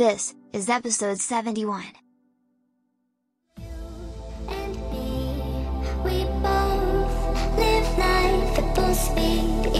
This is episode 71. Me, we both live life at full speed.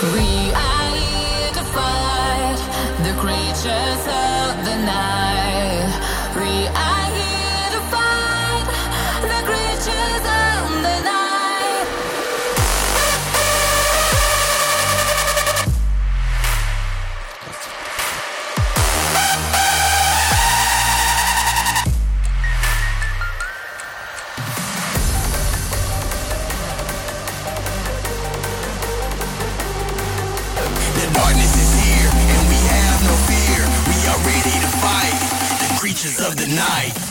Green. night.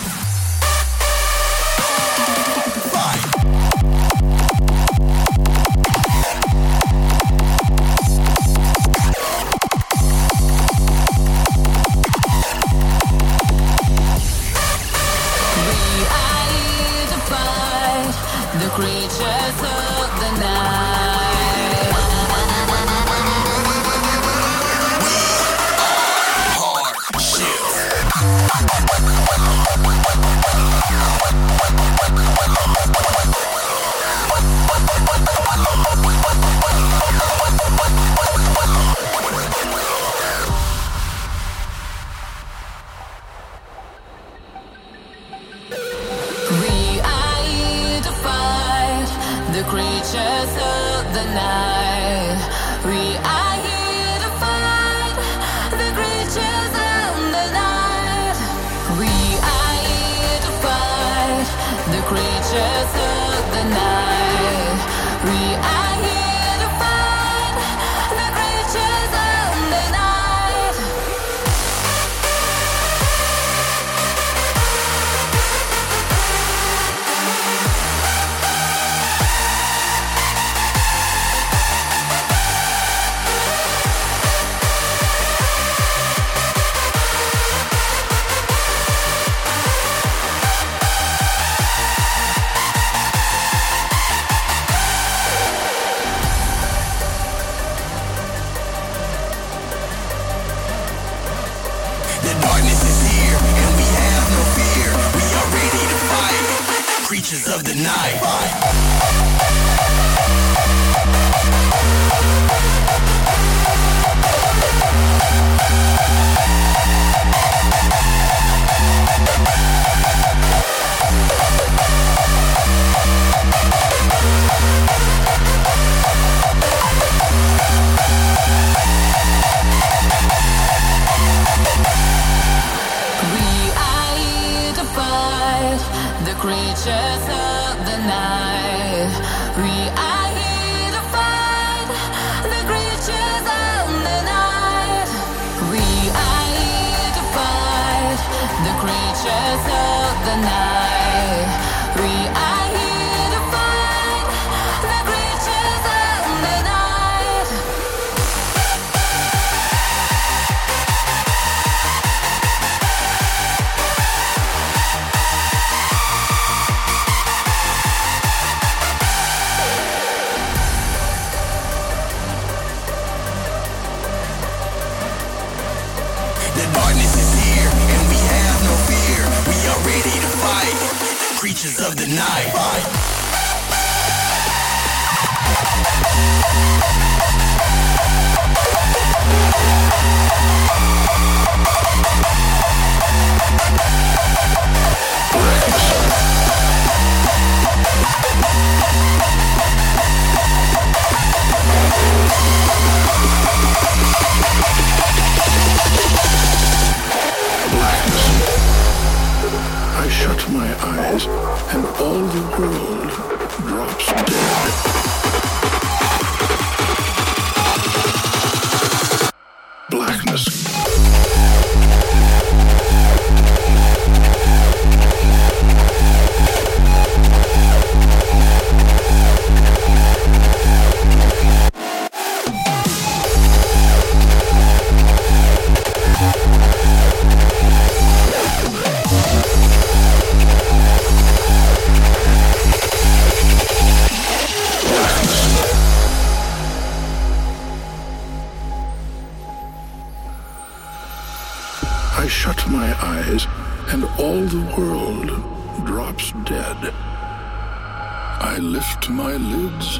I lift my lids,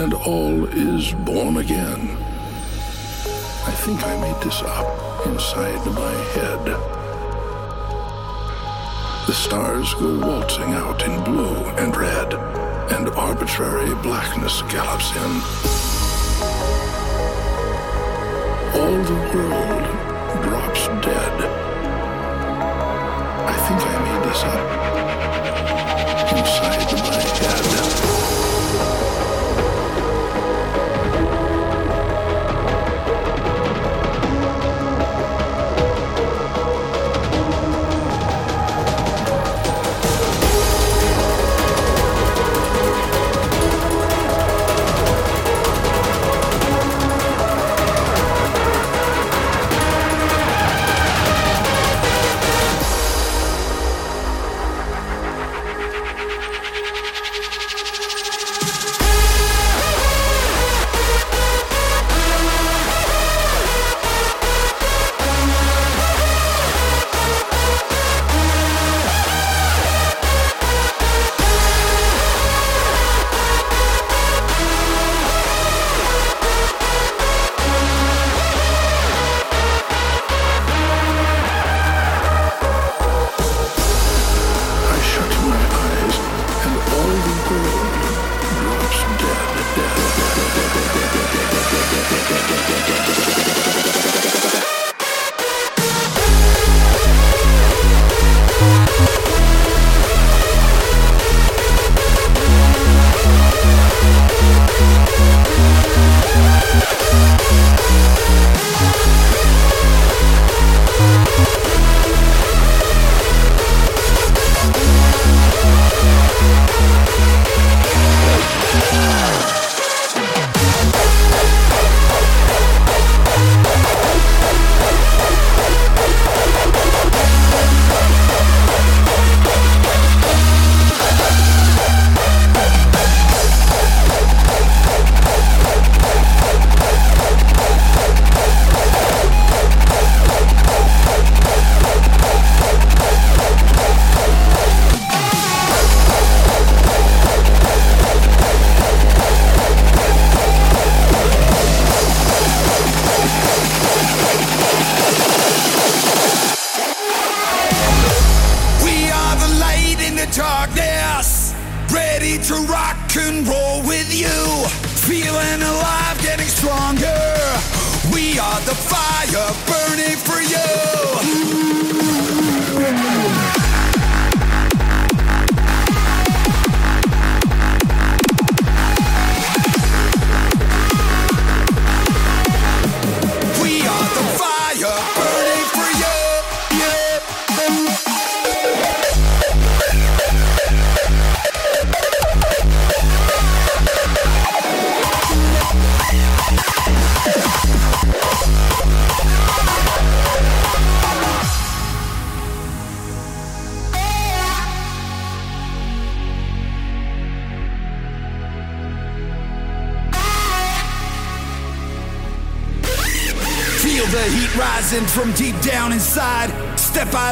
and all is born again. I think I made this up inside my head. The stars go waltzing out in blue and red, and arbitrary blackness gallops in. All the world drops dead. I think I made this up.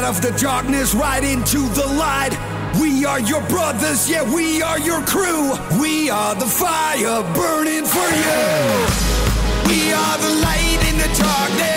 out of the darkness, right into the light. We are your brothers, yeah, we are your crew. We are the fire burning for you. We are the light in the darkness.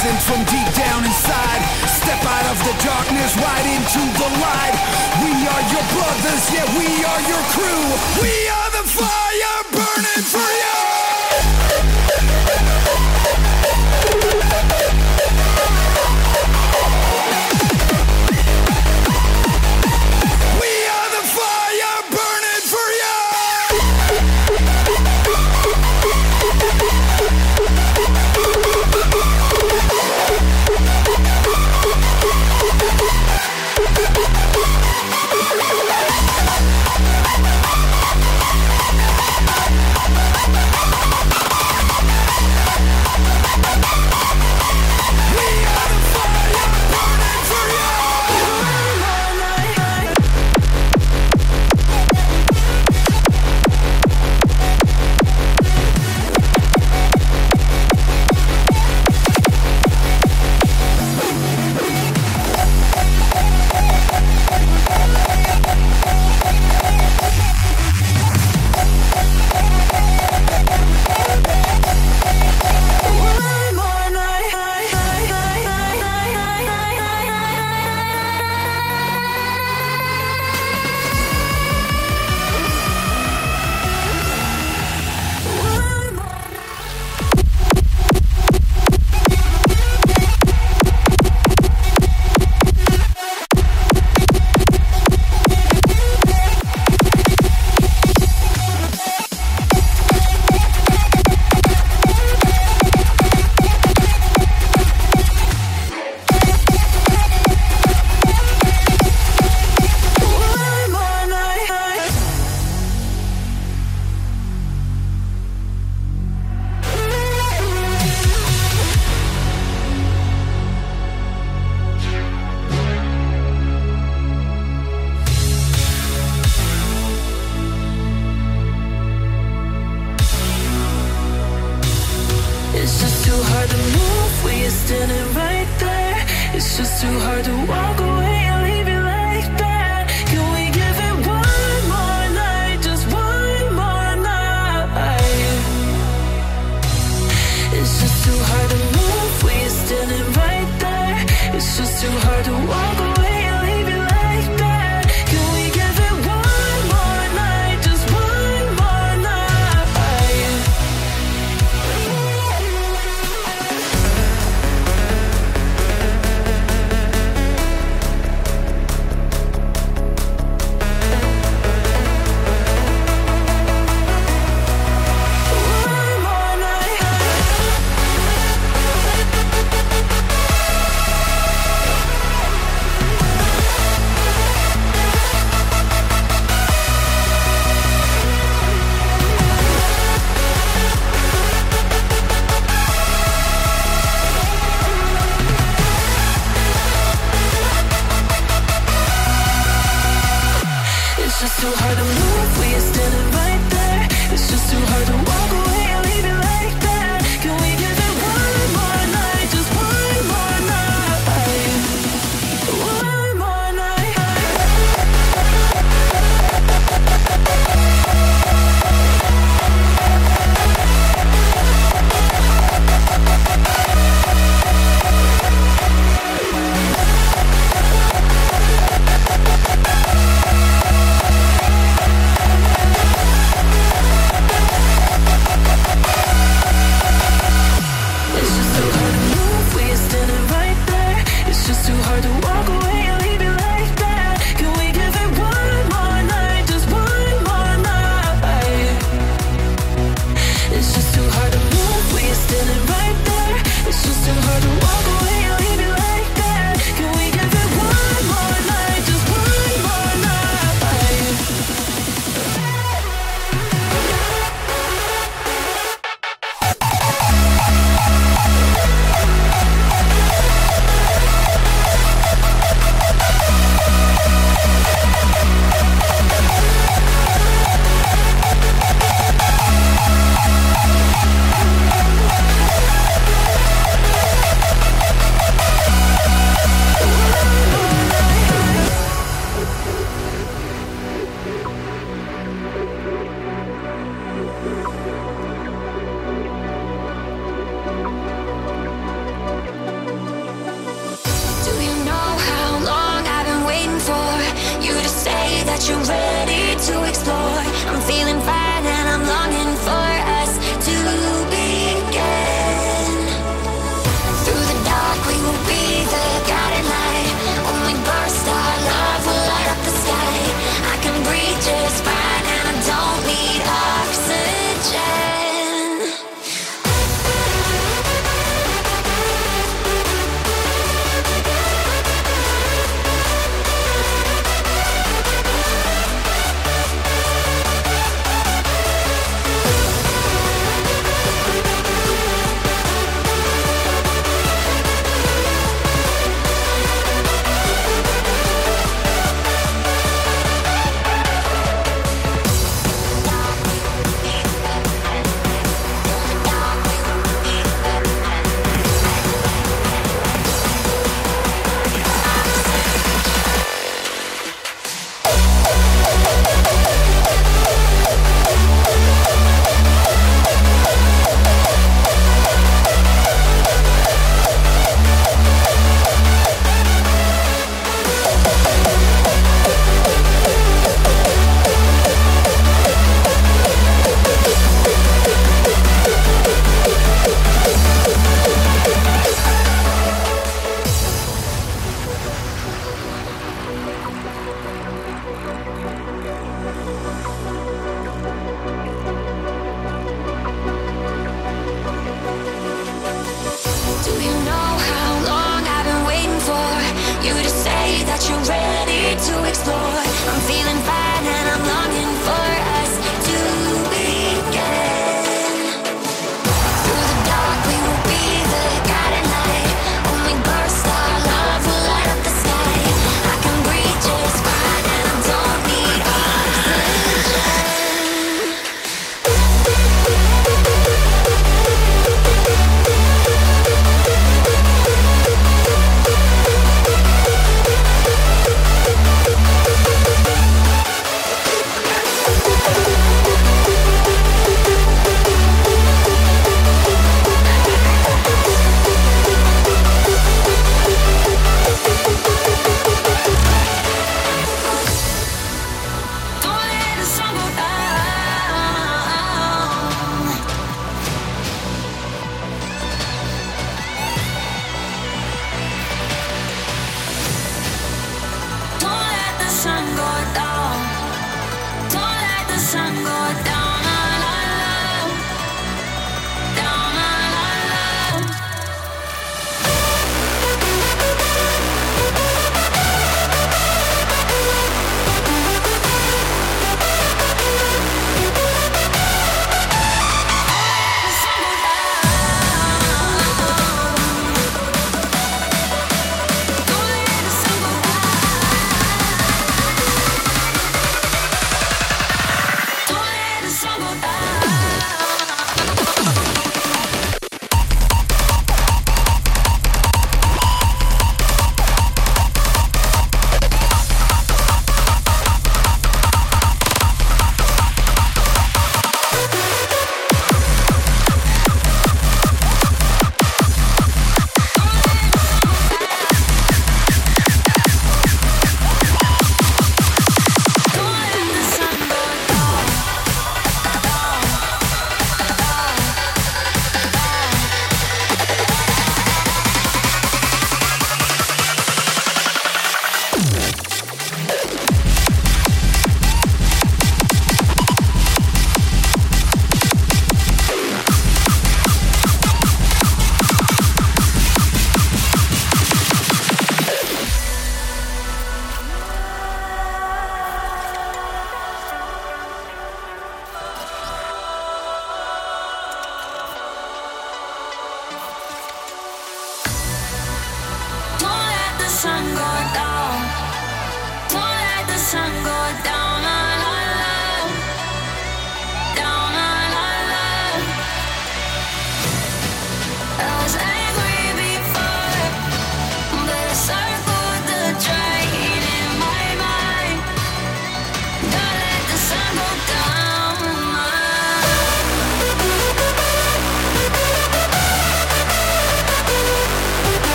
from deep down inside. Step out of the darkness, right into the light. We are your brothers, yeah, we are your crew. We are the fire burning for you. We are the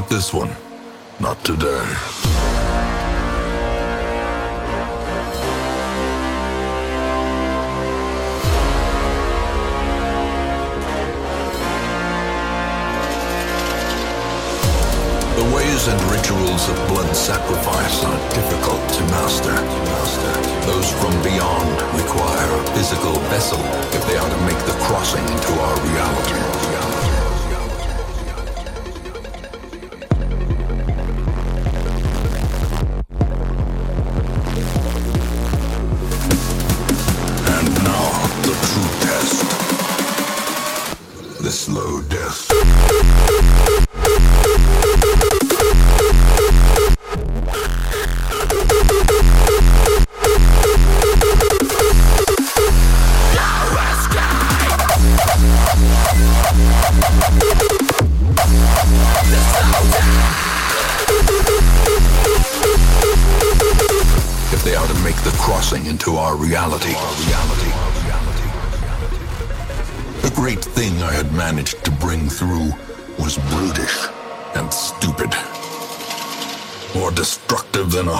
Not this one. Not today. The ways and rituals of blood sacrifice are difficult to master. Those from beyond require a physical vessel if they are to make the crossing into our reality.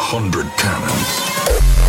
hundred cannons.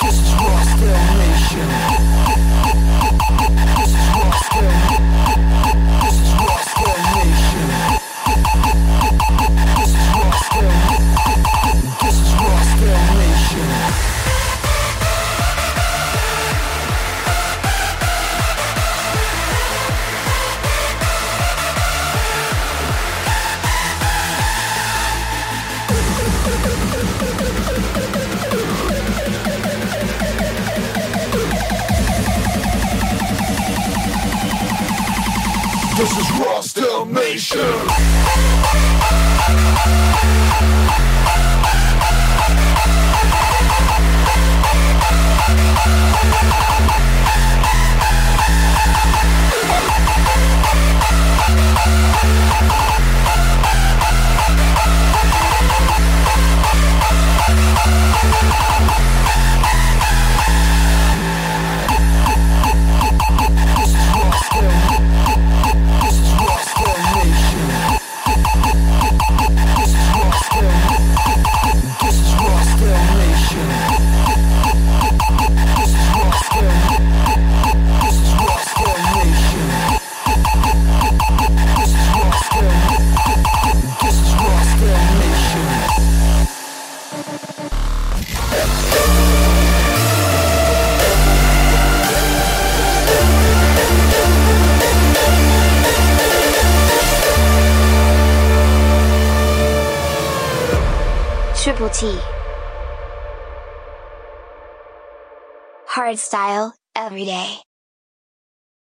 This is Rockstar Nation. Nation. Every day.